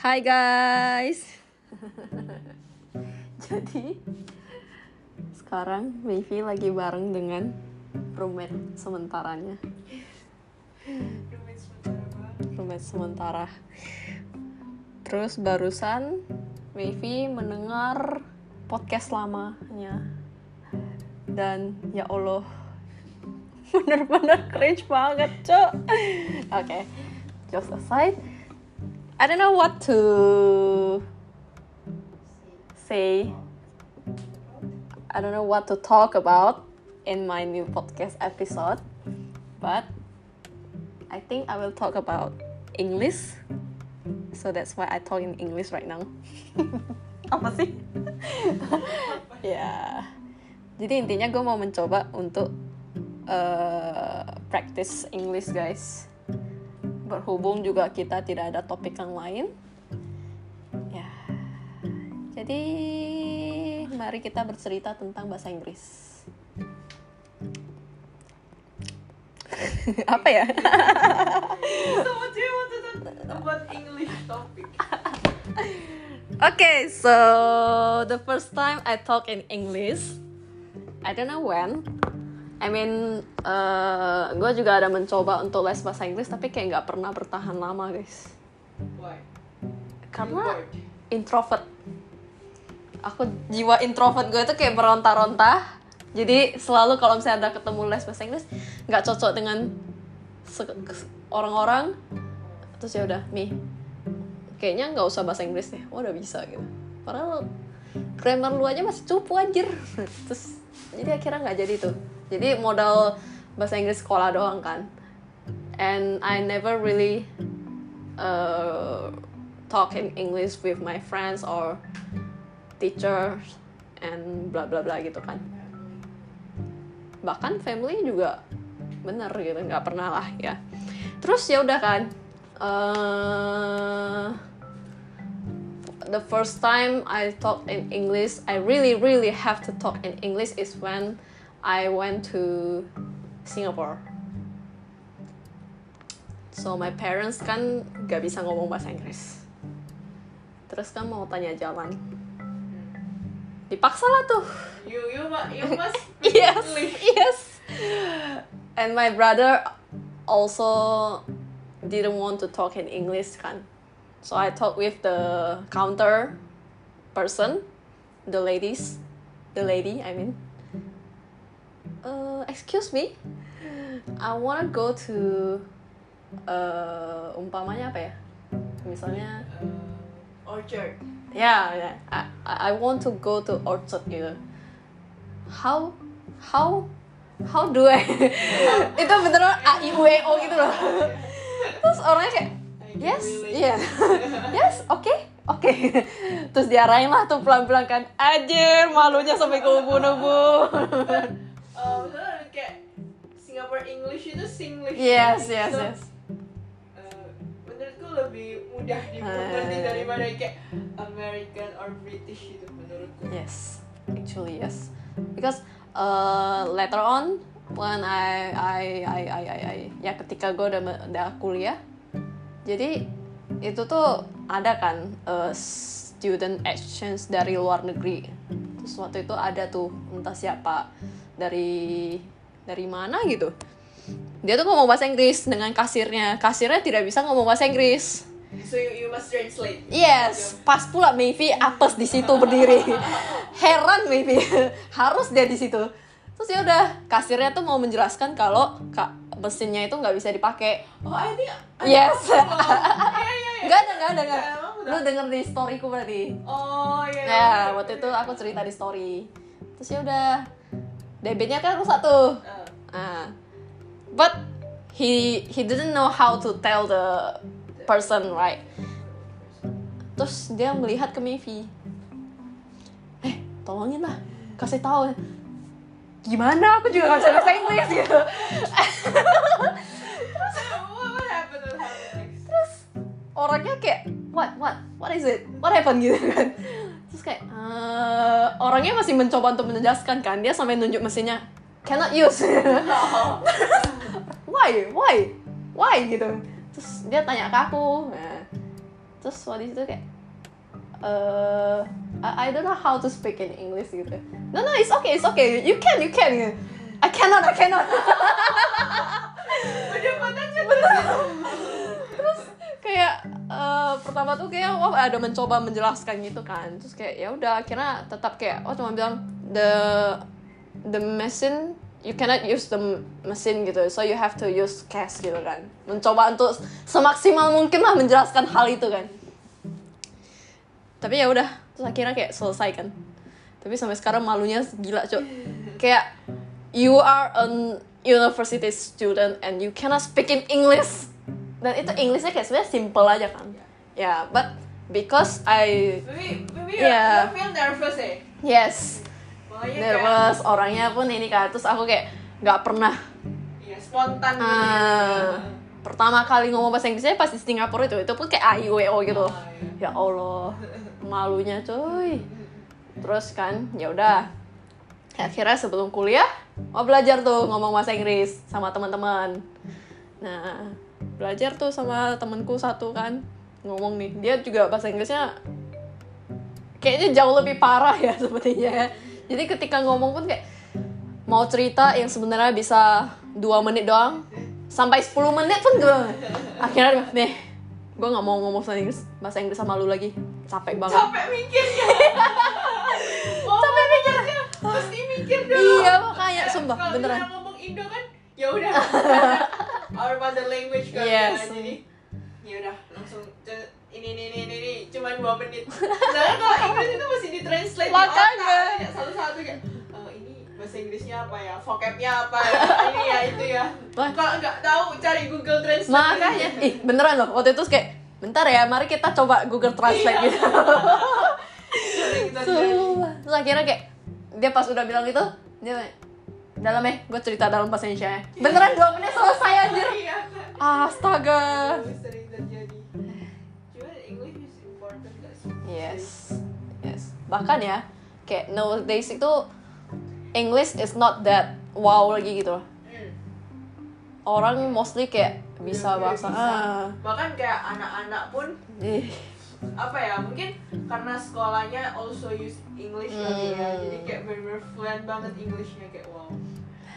Hai guys. Jadi sekarang Mayvi lagi bareng dengan roommate sementaranya. Roommate sementara. Terus barusan Mayvi mendengar podcast lamanya. Dan ya Allah bener-bener cringe banget, Cok. Oke. Okay. Just aside, I don't know what to say. I don't know what to talk about in my new podcast episode, but I think I will talk about English. So that's why I talk in English right now. Apa sih? ya. Jadi intinya gue mau mencoba untuk uh, practice English guys berhubung juga kita tidak ada topik yang lain. Ya. Jadi mari kita bercerita tentang bahasa Inggris. Apa ya? So what do you want to talk about English topic. Okay so the first time I talk in English I don't know when I mean, uh, gue juga ada mencoba untuk les bahasa Inggris, tapi kayak nggak pernah bertahan lama, guys. Why? Karena introvert. Aku jiwa introvert gue itu kayak beronta-ronta. Jadi selalu kalau misalnya ada ketemu les bahasa Inggris, nggak cocok dengan orang-orang, terus ya udah, nih, kayaknya nggak usah bahasa Inggris deh. Oh udah bisa gitu. Padahal grammar lu aja masih cupu anjir. terus jadi akhirnya nggak jadi tuh jadi modal bahasa Inggris sekolah doang kan. And I never really uh, talk in English with my friends or teachers and bla bla bla gitu kan. Bahkan family juga bener gitu nggak pernah lah ya. Terus ya udah kan uh, the first time I talk in English I really really have to talk in English is when I went to Singapore. So my parents kan gak bisa ngomong bahasa Inggris. Terus kan mau tanya jalan. Dipaksa lah tuh. You you you must yes yes. And my brother also didn't want to talk in English kan. So I talk with the counter person, the ladies, the lady I mean uh, excuse me. I wanna go to uh, umpamanya apa ya? Misalnya uh, orchard. Ya yeah, yeah. I I want to go to orchard gitu how how how do I itu beneran a i u e o gitu loh. Terus orangnya kayak yes iya yeah. yes oke okay, oke okay. terus diarahin lah tuh pelan pelan kan. Aja malunya sampai ke ubun ubun kayak Singapore English itu Singlish. Yes kan? yes so, yes. uh, menurutku lebih mudah dimengerti uh, daripada kayak American or British itu menurutku. Yes actually yes. Because uh, later on when I I I I I, I ya ketika gue udah udah kuliah jadi itu tuh ada kan uh, student exchange dari luar negeri. Terus waktu itu ada tuh entah siapa dari dari mana? gitu. Dia tuh ngomong bahasa Inggris dengan kasirnya. Kasirnya tidak bisa ngomong bahasa Inggris. So you, you must translate. Yes. Pas pula Maybe apes di situ berdiri. Heran Maybe harus dia di situ. Terus ya udah kasirnya tuh mau menjelaskan kalau kak mesinnya itu nggak bisa dipakai. Oh ini yes. iya. nggak ada nggak ada nggak. Lu denger di storyku berarti. Oh iya ya waktu itu aku cerita di story. Terus ya udah debitnya kan rusak tuh. Uh. But he he didn't know how to tell the person right? Terus dia melihat ke Mevi eh tolongin lah kasih tahu. Gimana? Aku juga nggak bisa bahasa Inggris gitu. Terus orangnya kayak what what what is it? What happened gitu kan? Terus kayak uh, orangnya masih mencoba untuk menjelaskan kan? Dia sampai nunjuk mesinnya cannot use. Why? Why? Why? Gitu. Terus dia tanya ke aku. Nah, terus waktu itu kayak uh, I, I don't know how to speak in English gitu. No no it's okay it's okay. You can you can. I cannot I cannot. Terus kayak eh, pertama tuh kayak wah ada mencoba menjelaskan gitu kan. Terus kayak ya udah akhirnya tetap kayak oh cuma bilang the the machine you cannot use the mesin gitu. So you have to use cash gitu kan. Mencoba untuk semaksimal mungkin lah menjelaskan hal itu kan. Tapi ya udah terus akhirnya kayak selesai kan. Tapi sampai sekarang malunya gila cok kayak you are an university student and you cannot speak in English. Dan itu Englishnya kayak sebenarnya simple aja kan. Ya yeah, but because I Maybe, maybe Iya. you feel nervous eh? Yes Makanya kayak nervous orangnya pun ini kan terus aku kayak nggak pernah. Iya, spontan gitu ah, pertama kali ngomong bahasa Inggrisnya pas di Singapura itu itu pun kayak AIWO gitu. Ah, iya. ya Allah malunya cuy. Terus kan ya udah. Akhirnya sebelum kuliah mau belajar tuh ngomong bahasa Inggris sama teman-teman. Nah belajar tuh sama temenku satu kan ngomong nih. Dia juga bahasa Inggrisnya kayaknya jauh lebih parah ya sepertinya ya. Jadi ketika ngomong pun kayak mau cerita yang sebenarnya bisa dua menit doang sampai 10 menit pun gue akhirnya nih gue nggak mau ngomong bahasa Inggris bahasa Inggris sama lu lagi capek banget Capek mikirnya. Capek mikirnya. Pasti mikir dong. iya makanya sumpah Kalau beneran ngomong Indo kan, ya udah. Our mother language kan. Yes. ya, Jadi, ya udah langsung ini ini ini ini, cuma dua menit. Sedangkan kalau Inggris itu masih ditranslate di Makanya. otak. Kayak satu-satu kayak "Eh, ini bahasa Inggrisnya apa ya, vocabnya apa ya, ini ya itu ya. Kalau nggak tahu cari Google Translate. makanya ih beneran loh waktu itu kayak bentar ya mari kita coba Google Translate gitu kita Sumpah. terus akhirnya kayak dia pas udah bilang itu dia dalam ya gue cerita dalam bahasa Indonesia ya beneran dua menit selesai anjir Iya. astaga yes. Yes. Bahkan ya kayak nowadays itu English is not that wow lagi gitu. Loh Hmm. orang mostly kayak bisa Udah bahasa bisa. ah. Bahkan kayak anak-anak pun apa ya mungkin karena sekolahnya also use English kali ya Hmm. jadi kayak bener-bener fluent banget Englishnya kayak wow.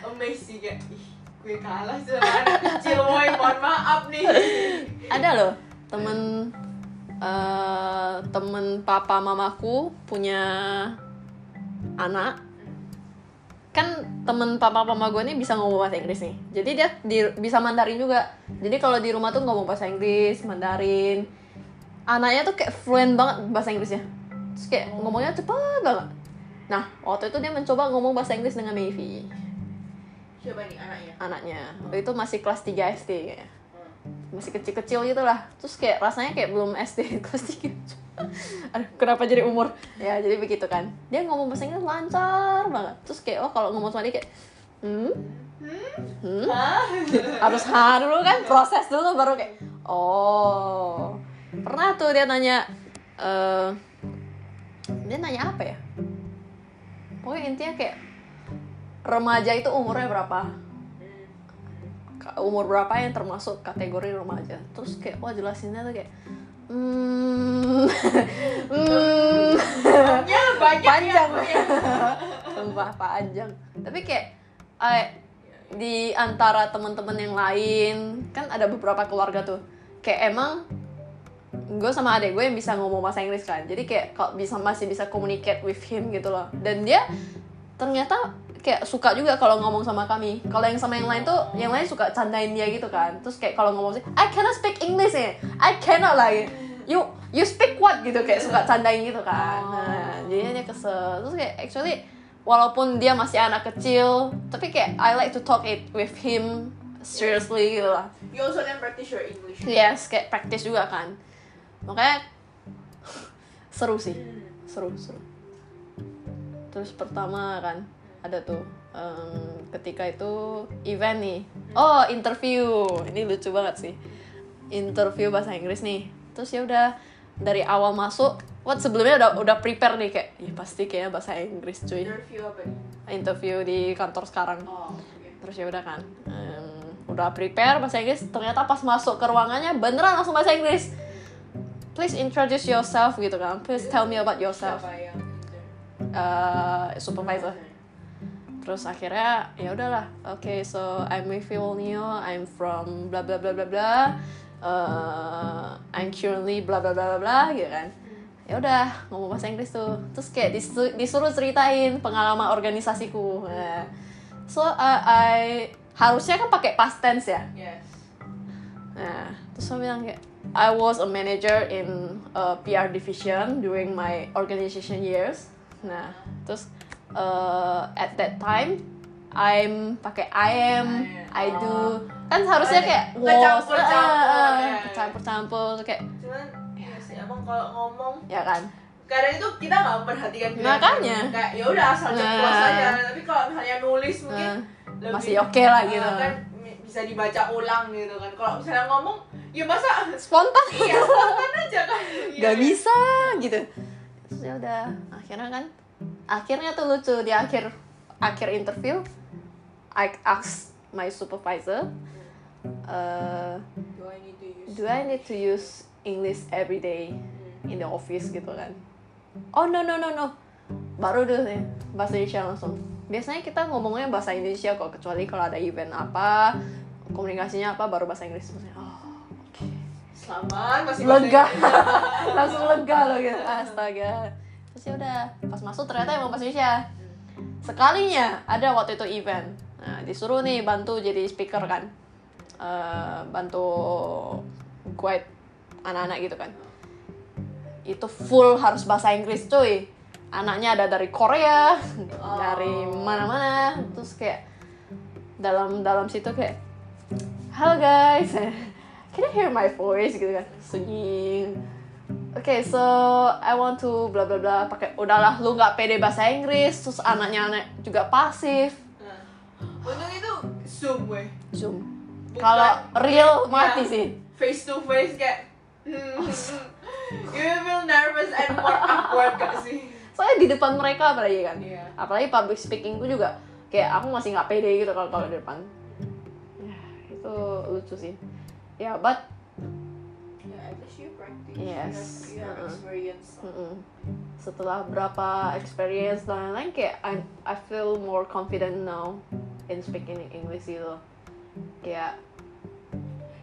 Amazing kayak ih gue kalah sama anak kecil woy mohon maaf nih. Ada loh temen eh temen papa mamaku punya anak. Kan temen papa mama gue nih bisa ngomong bahasa Inggris nih. Jadi dia di- bisa Mandarin juga. Jadi kalau di rumah tuh ngomong bahasa Inggris Mandarin. Anaknya tuh kayak fluent banget bahasa Inggrisnya. Terus kayak ngomongnya cepet banget. Nah waktu itu dia mencoba ngomong bahasa Inggris dengan Navy. Coba nih anaknya? Anaknya. Waktu itu masih kelas 3 SD kayaknya masih kecil-kecil gitu lah. Terus kayak rasanya kayak belum SD kelas 3 Aduh, kenapa jadi umur? Ya jadi begitu kan. Dia ngomong bahasa Inggris lancar banget. Terus kayak oh kalau ngomong sama dia kayak hmm? Hmm? Hah? harus ha dulu kan proses dulu baru kayak oh. Pernah tuh dia nanya eh dia nanya apa ya? Pokoknya intinya kayak remaja itu umurnya berapa umur berapa yang termasuk kategori remaja? Terus kayak wah jelasinnya tuh kayak hmm, hmm ya banyak Panjang. ya. Sumpah panjang. Tapi kayak eh, di antara teman-teman yang lain kan ada beberapa keluarga tuh. Kayak emang gue sama adek gue yang bisa ngomong bahasa Inggris kan. Jadi kayak kalau bisa masih bisa communicate with him gitu loh. Dan dia ternyata kayak suka juga kalau ngomong sama kami. Kalau yang sama yang lain tuh yang lain suka candain dia gitu kan. Terus kayak kalau ngomong sih I cannot speak English ya I cannot lah you you speak what? gitu kayak suka candain gitu kan. Nah jadinya dia kesel. Terus kayak actually walaupun dia masih anak kecil tapi kayak I like to talk it with him seriously gitu lah. You also can practice your English. Yes kayak practice juga kan. Makanya seru sih. Seru seru. Terus pertama kan ada tuh em, ketika itu event nih. Oh interview. Ini lucu banget sih. Interview bahasa Inggris nih. Terus ya udah dari awal masuk what sebelumnya udah udah prepare nih kayak ya pasti kayaknya bahasa Inggris cuy. Interview apa nih interview di kantor sekarang. Oh oke. terus ya udah kan em, udah prepare bahasa Inggris. Ternyata pas masuk ke ruangannya beneran langsung bahasa Inggris. Please introduce yourself gitu kan. Please tell me about yourself. Uh, supervisor terus akhirnya ya udahlah oke so I'm with Neo I'm from bla bla bla bla bla uh, I'm currently bla bla bla bla bla gitu kan ya udah ngomong bahasa Inggris tuh terus kayak disu- disuruh ceritain pengalaman organisasiku nah, so uh, I harusnya kan pakai past tense ya Yes. Nah, terus saya bilang kayak I was a manager in a PR division during my organization years. Nah, terus uh, at that time I'm pakai I am, I do. Kan seharusnya kayak was, Kecampur-campur, ah, ya. kecampur-campur kayak Cuman ya sih emang kalau ngomong ya kan. kadang itu kita nggak memperhatikan Makanya. kayak ya udah asal ceplos Nah. aja tapi kalau misalnya nulis mungkin Nah, lebih- masih oke lah Ah, gitu. kan bisa dibaca ulang gitu kan kalau misalnya ngomong ya masa Spontan. iya spontan aja kan Iya, Gak kan? bisa gitu. Terus ya udah, akhirnya kan akhirnya tuh lucu di akhir akhir interview I asked my supervisor uh, do I need to use do I need to use English every day in the office? Gitu kan. Oh no no no no. Baru deh nih, bahasa Indonesia langsung. Biasanya kita ngomongnya bahasa Indonesia kok kecuali kalau ada event apa komunikasinya apa baru bahasa Inggris. Maksudnya, oh oke. Selamat masih lega. Langsung lega loh gitu. Astaga terus ya udah. Pas masuk ternyata emang bahasa Indonesia. Sekalinya ada waktu itu event. Nah, disuruh nih bantu jadi speaker kan. Eh, bantu guide anak-anak gitu kan. Itu full harus bahasa Inggris cuy. Anaknya ada dari Korea dari mana-mana. Terus kayak dalam dalam situ kayak halo guys. Can you hear my voice? gitu kan. Sunyi Oke, so I want to bla bla bla pakai udahlah lu nggak pede bahasa Inggris terus anaknya anak juga pasif. Nah, untung itu zoom weh. Zoom. Kalau real mati Ya, sih. Face to face kayak hmm, you feel nervous and more awkward gak sih? Soalnya di depan mereka apalagi kan. Iya. apalagi public speaking tuh juga kayak aku masih nggak pede gitu kalau kalau di depan. Ya itu lucu sih. Ya but you practice Yes. you have, you have Uh-uh. experience mm-mm. setelah berapa experience dan lain-lain kayak I I feel more confident now in speaking English gitu kayak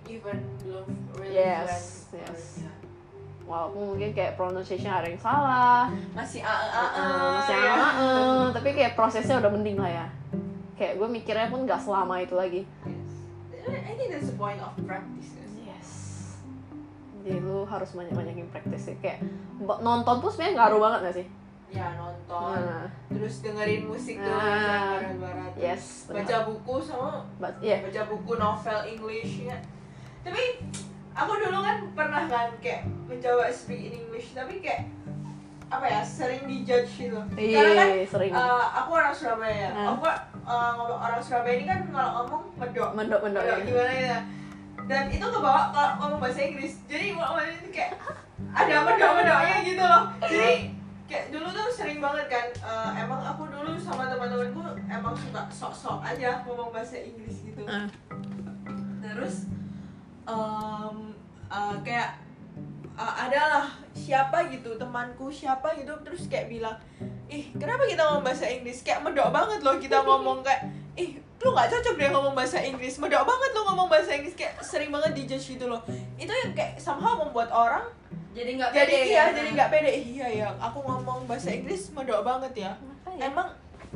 even belum really Yes, fluent, yes. ya. walaupun mungkin kayak pronunciation ada yang salah masih a a a masih ya. uh, tapi kayak prosesnya udah penting lah ya kayak gue mikirnya pun nggak selama itu lagi Yes. I think that's the point of practice yes jadi lu harus banyak-banyakin praktis sih. Kayak nonton pun sebenarnya ngaruh banget gak sih? Ya nonton. Nah, terus dengerin musik tuh Ah. yang barat-barat yes baca benar. buku sama But, yeah. baca buku novel English ya. Tapi aku dulu kan pernah kan kayak mencoba speak in English tapi kayak apa ya sering dijudge gitu. Karena kan Iya, sering. uh, aku orang Surabaya. Ah. aku uh, ngomong orang Surabaya ini kan kalau ngomong medok. Mendok-mendok medok ya. gimana ya dan itu kebawa kalau ngomong bahasa Inggris. Jadi ngomong itu kayak ada medok-medoknya gitu loh. Jadi kayak dulu tuh sering banget kan uh, emang aku dulu sama teman-temanku emang suka sok-sok aja ngomong bahasa Inggris gitu. Ah. terus em, uh, kayak uh, adalah siapa gitu temanku siapa gitu. Terus kayak bilang ih kenapa kita ngomong bahasa Inggris? Kayak medok banget loh kita ngomong kayak ih lu nggak cocok deh ngomong bahasa Inggris. Medok banget lu ngomong bahasa Inggris. Kayak sering banget dijudge gitu loh. Itu yang kayak somehow membuat orang jadi nggak jadi pede iya kan? jadi nggak pede. Iya ya aku ngomong bahasa Inggris medok banget ya. Makanya. emang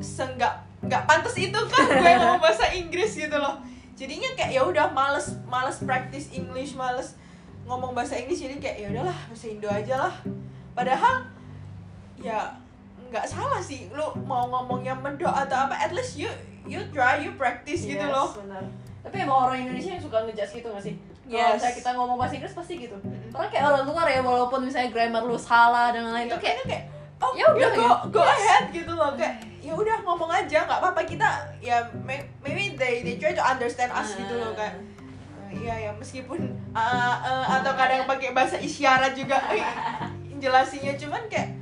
senggak nggak pantas itu kan gue ngomong bahasa Inggris gitu loh. Jadinya kayak ya udah males males practice English males ngomong bahasa Inggris. Jadi kayak ya udahlah bahasa Indo aja lah. Padahal ya nggak salah sih lu mau ngomongnya medok atau apa at least you you try you practice gitu Yes, loh benar. tapi emang orang Indonesia yang suka ngejudge gitu gak sih kalau Yes. misalnya kita ngomong bahasa Inggris pasti gitu orang kayak orang luar ya walaupun misalnya grammar lu salah dan lain-lain Ya, itu kayak kayak kayak oh ya ya udah, go ya. go ahead gitu loh kayak ya udah ngomong aja nggak apa-apa kita ya may- maybe they they try to understand us gitu loh kan Eh, iya ya meskipun uh, uh, atau kadang pakai bahasa isyarat juga eh, jelasinnya cuman kayak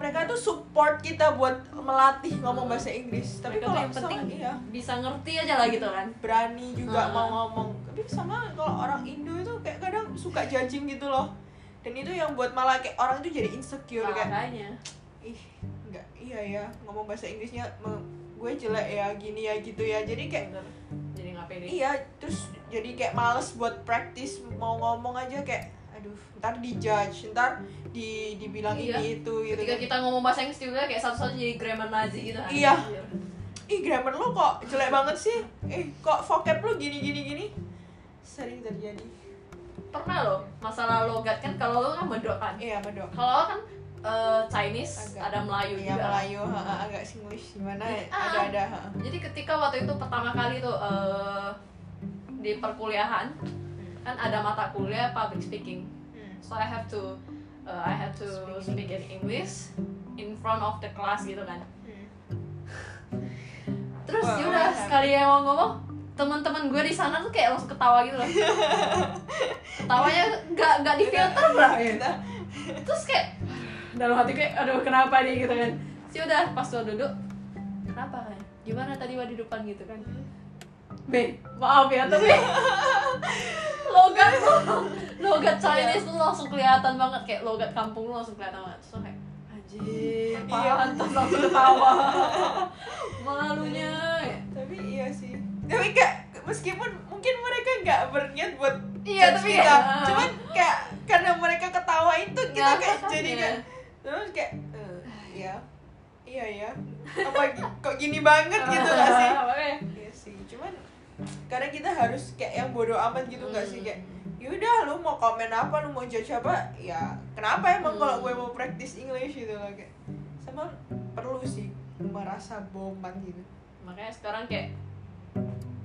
mereka tuh support kita buat melatih ngomong bahasa Inggris. Tapi Mereka kalau yang penting sama, iya. bisa ngerti aja lah gitu kan. Berani juga Ah. mau ngomong. Tapi sama kalau orang Indo itu kayak kadang suka judging gitu loh. Dan itu yang buat malah kayak orang tuh jadi insecure kayak makanya. Ih nggak iya ya ngomong bahasa Inggrisnya gue jelek ya gini ya gitu ya. Jadi kayak Bener. jadi nggak pede. Iya terus jadi kayak males buat praktis mau ngomong aja kayak aduh ntar dijudge ntar di dibilang Iya. ini itu gitu ketika kan. kita ngomong bahasa Inggris juga kayak satu-satu jadi grammar Nazi gitu Iya. Anjir. ih grammar lo kok jelek banget sih eh kok vocab lo gini gini gini sering terjadi pernah loh masalah logat kan kalau lo kan medok kan iya medok kalau lo kan eh, Chinese Agak. ada Melayu Iya juga Melayu ha, ha, agak Singlish gimana ya? Ah. ada ada ha. jadi ketika waktu itu pertama kali tuh eh, di perkuliahan kan ada mata kuliah public speaking. Hmm. so I have to uh, I have to Speak speak in English. In front of the class gitu kan. Hmm. terus Wah, yaudah sekali yang mau ngomong teman-teman gue di sana tuh kayak langsung ketawa gitu loh. Ketawanya nggak nggak di filter lah terus kayak dalam hati kayak aduh kenapa nih? gitu kan. Sih udah pas lo duduk kenapa kan gimana tadi di depan? gitu kan. B maaf ya tapi logat. Logat Chinese tuh langsung kelihatan banget kayak logat kampung lu langsung kelihatan banget. Terus kayak anjir Iya. pantas langsung ketawa. Malunya. Ya. tapi iya sih. Tapi kayak meskipun mungkin mereka nggak berniat buat Iya, tapi kita kayak- cuman kayak karena mereka ketawa itu kita kayak jadi kayak terus kayak eh, iya. Iya ya apa kok gini banget gitu gak sih karena kita harus kayak yang bodoh amat gitu nggak sih Hmm. kayak yaudah lu mau komen apa lu mau judge apa ya kenapa emang Hmm. kalau gue mau practice English gitu loh kayak sama perlu sih merasa boman gitu makanya sekarang kayak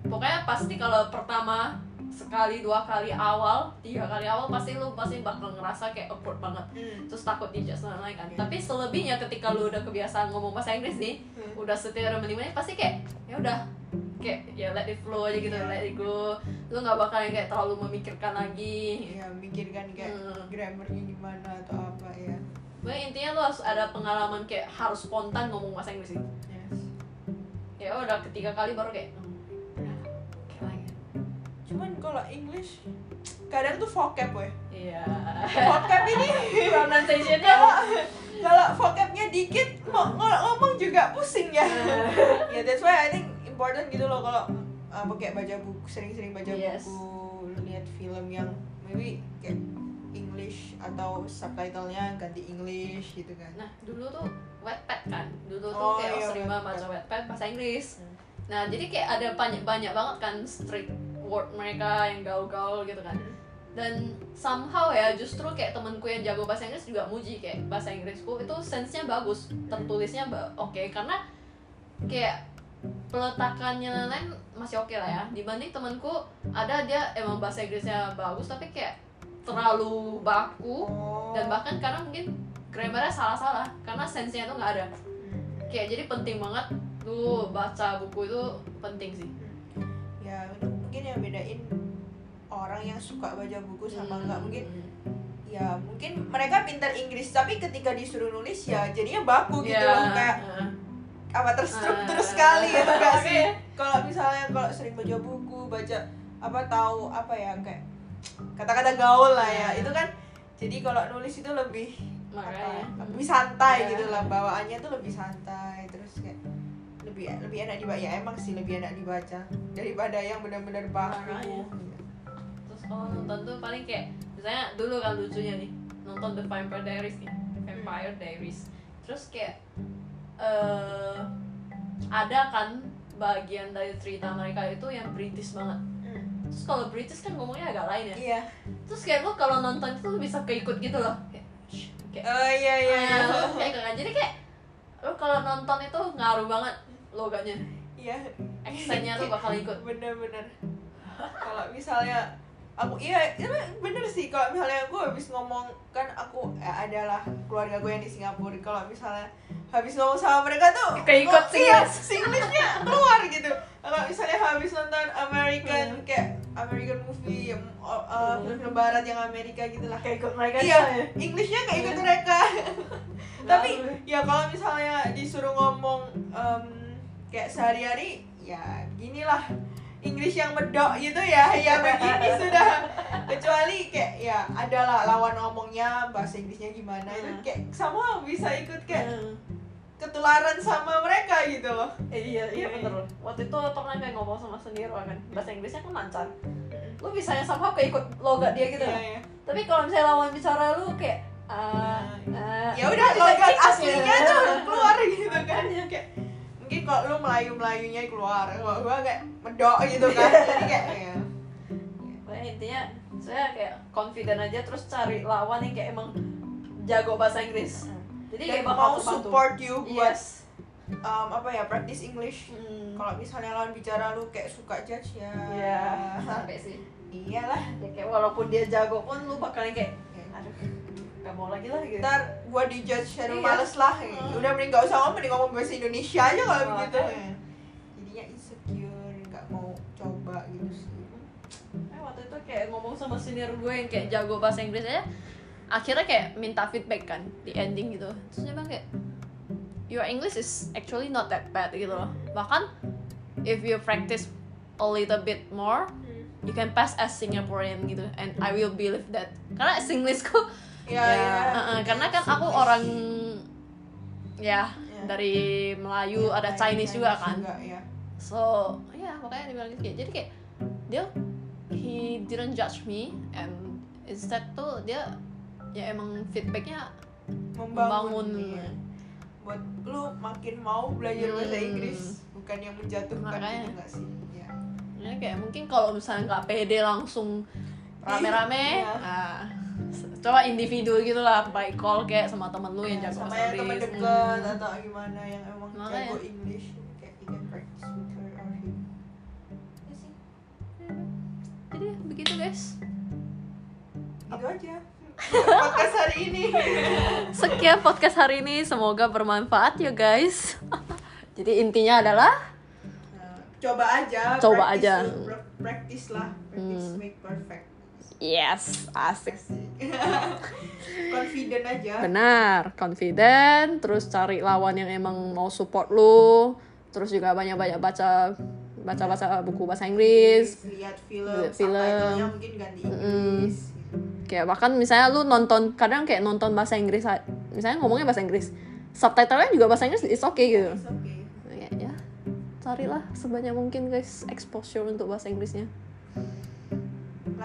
pokoknya pasti kalau pertama sekali dua kali awal tiga kali awal pasti lu pasti bakal ngerasa kayak awkward banget Hmm. terus takut dijudge dan lain kan Iya. tapi selebihnya ketika lu udah kebiasaan ngomong bahasa Inggris nih Hmm. udah setia menit-menit pasti kayak ya udah kayak ya let it flow aja gitu Iya. let it go lu nggak bakal yang kayak terlalu memikirkan lagi ya mikirkan kayak Hmm. grammarnya gimana atau apa ya Pokoknya intinya lu harus ada pengalaman kayak harus spontan ngomong bahasa Inggris gitu. yes. ya udah ketiga kali baru kayak cuman kalau English kadang tuh vocab weh iya vocab ini pronunciationnya kalau kalau vocabnya dikit mau ng- ngomong juga pusing ya ya that's why I think important gitu loh kalau apa kayak baca buku sering-sering baca Yes. buku lihat film yang maybe kayak English atau subtitlenya ganti English gitu kan Nah, dulu tuh Wattpad kan. Dulu tuh Oh, kayak iya, sering banget baca Wattpad bahasa Inggris. Hmm. Nah, jadi kayak ada banyak banyak banget kan street word mereka yang gaul-gaul gitu kan. Dan somehow ya justru kayak temenku yang jago bahasa Inggris juga muji kayak bahasa Inggrisku itu sense-nya bagus, tertulisnya ba- oke. Karena kayak peletakannya lain masih oke lah ya. Dibanding temanku ada dia emang bahasa Inggrisnya bagus tapi kayak terlalu baku. Dan bahkan karena mungkin grammarnya salah-salah karena sense-nya tuh nggak ada. Kayak jadi penting banget tuh baca buku itu penting sih. Ya yang bedain orang yang suka baca buku sama Hmm. nggak mungkin ya mungkin mereka pintar Inggris tapi ketika disuruh nulis ya jadinya baku gitu Iya, loh kayak heeh. apa terstruktur Ah. sekali gitu gak sih kalau misalnya kalau sering baca buku baca apa tahu apa ya kayak kata-kata gaul lah ya Ah. itu kan jadi kalau nulis itu lebih makanya apa, lebih santai Iya. gitu lah bawaannya tuh lebih santai terus kayak lebih lebih enak dibaca. Ya emang sih lebih enak dibaca daripada yang benar-benar baku Makanya. terus kalau nonton tuh paling kayak misalnya dulu kan lucunya nih nonton The Vampire Diaries nih Vampire Diaries. Terus kayak eh ada kan bagian dari cerita mereka itu yang British banget. Hmm. terus kalau British kan ngomongnya agak lain ya. Iya. Terus kayak lu kalau nonton itu lu bisa keikut gitu loh. Kayak kayak oh iya iya iya. "Ah," kayak gitu kan. Jadi kayak lu kalau nonton itu ngaruh banget logatnya iya. Aksennya tuh bakal ikut. Bener-bener. Kalau misalnya aku iya itu bener sih. Kalau misalnya aku habis ngomong kan aku ya adalah keluarga gue yang di Singapura. Kalau misalnya habis ngomong sama mereka tuh Keikut iya, Singlish. Singlishnya keluar gitu. Kalau misalnya habis nonton American Hmm. kayak American movie yang uh, uh, film barat yang Amerika gitu lah. Kayak ikut mereka iya juga ya. Englishnya kayak ikut mereka. Tapi ya kalau misalnya disuruh ngomong em, kayak sehari-hari ya ginilah Inggris yang medok gitu ya ya begini sudah. Kecuali kayak ya adalah lawan ngomongnya bahasa Inggrisnya gimana itu Hmm. kayak sama bisa ikut kayak Hmm. ketularan sama mereka gitu loh. Eh, iya iya bener waktu itu pernah kayak ngomong sama sendiri kan bahasa Inggrisnya kan lancar. Lu bisa yang sama kayak ikut logat dia gitu Iya, ya. iya. tapi kalau misalnya lawan bicara lu kayak ah, ah, ya udah logat aslinya ya. tuh keluar gitu kan. kayak mungkin kalau lu melayu melayunya keluar kalau gua kayak medok gitu kan. Jadi kayak ya. Pokoknya intinya saya kayak confident aja terus cari lawan yang kayak emang jago bahasa Inggris. Jadi dan kayak bakal mau support you buat yes. um, apa ya practice English. Hmm. kalau misalnya lawan bicara lu kayak suka judge ya. Iya, sampai sih. iyalah. Ya kayak walaupun dia jago pun lu bakalan kayak aduh, gak mau lagi lah gitu. ntar gua di judge aduh Iya. males lah Hmm. udah mending gak usah ngomong mending ngomong bahasa Indonesia aja kalau Oh, begitu kan. jadinya insecure nggak mau coba gitu sih Eh, waktu itu kayak ngomong sama senior gue yang kayak jago bahasa Inggris aja akhirnya kayak minta feedback kan di ending gitu terus dia bilang kayak your English is actually not that bad gitu loh bahkan if you practice a little bit more you can pass as Singaporean gitu and I will believe that karena Singlishku ya, ya, ya. uh-uh, karena kan aku orang ya Ya. dari Melayu Ya, ada kayak Chinese juga kan juga, ya. so ya makanya dia bilang gitu jadi kayak dia he didn't judge me and instead tuh dia ya emang feedbacknya membangun, membangun iya. buat lu makin mau belajar bahasa Hmm. Inggris bukan yang menjatuhkan Makanya. gitu sih ya. ya kayak mungkin kalau misalnya nggak pede langsung rame-rame Iya. nah, coba individu gitu lah by call kayak sama temen lu yang Ya, jago sama yang teman Inggris dekat Hmm. atau gimana yang emang Makanya. jago English kayak you can practice with her or him. Ya sih. Jadi begitu guys. Gitu aja. Podcast hari ini. Sekian podcast hari ini. Semoga bermanfaat ya guys. Jadi intinya adalah Nah, coba aja Coba practice aja. practice lah. Practice Hmm. make perfect yes asik Asik. confident aja benar confident terus cari lawan yang emang mau support lu terus juga banyak banyak baca baca baca buku bahasa Inggris lihat film Lihat film. mungkin ganti Inggris gitu. kayak bahkan misalnya lu nonton kadang kayak nonton bahasa Inggris misalnya ngomongnya bahasa Inggris subtitlenya juga bahasa Inggris it's okay gitu It's okay. ya, ya carilah sebanyak mungkin guys exposure untuk bahasa Inggrisnya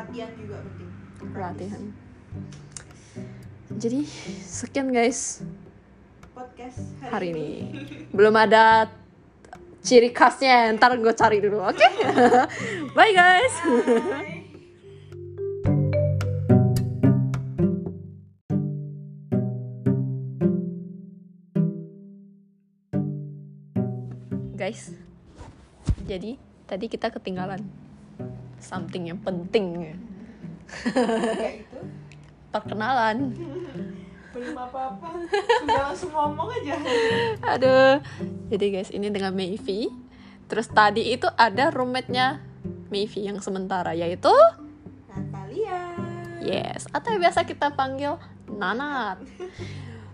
latihan juga penting. Latihan. Jadi sekian guys. Podcast hari ini. belum ada ciri khasnya. Ntar gue cari dulu oke? Bye guys. Bye. guys jadi tadi kita ketinggalan something yang penting. Kayak itu? Perkenalan. Belum apa-apa. Sudah langsung ngomong aja. Aduh. Jadi guys ini dengan Mayvi. Terus tadi itu ada roommate-nya Mayvi yang sementara yaitu? Natalia. Yes. Atau yang biasa kita panggil Nanat.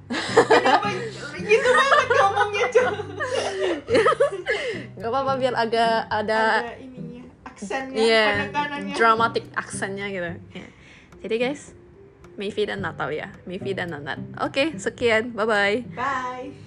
Kenapa gitu banget ngomongnya cuy nggak apa-apa biar agak ada aksennya Iya, penekanannya dramatic aksennya gitu. Ya. Jadi guys, Mayvi dan Natalia, Mayvi dan Nanat. Oke, sekian, bye bye. bye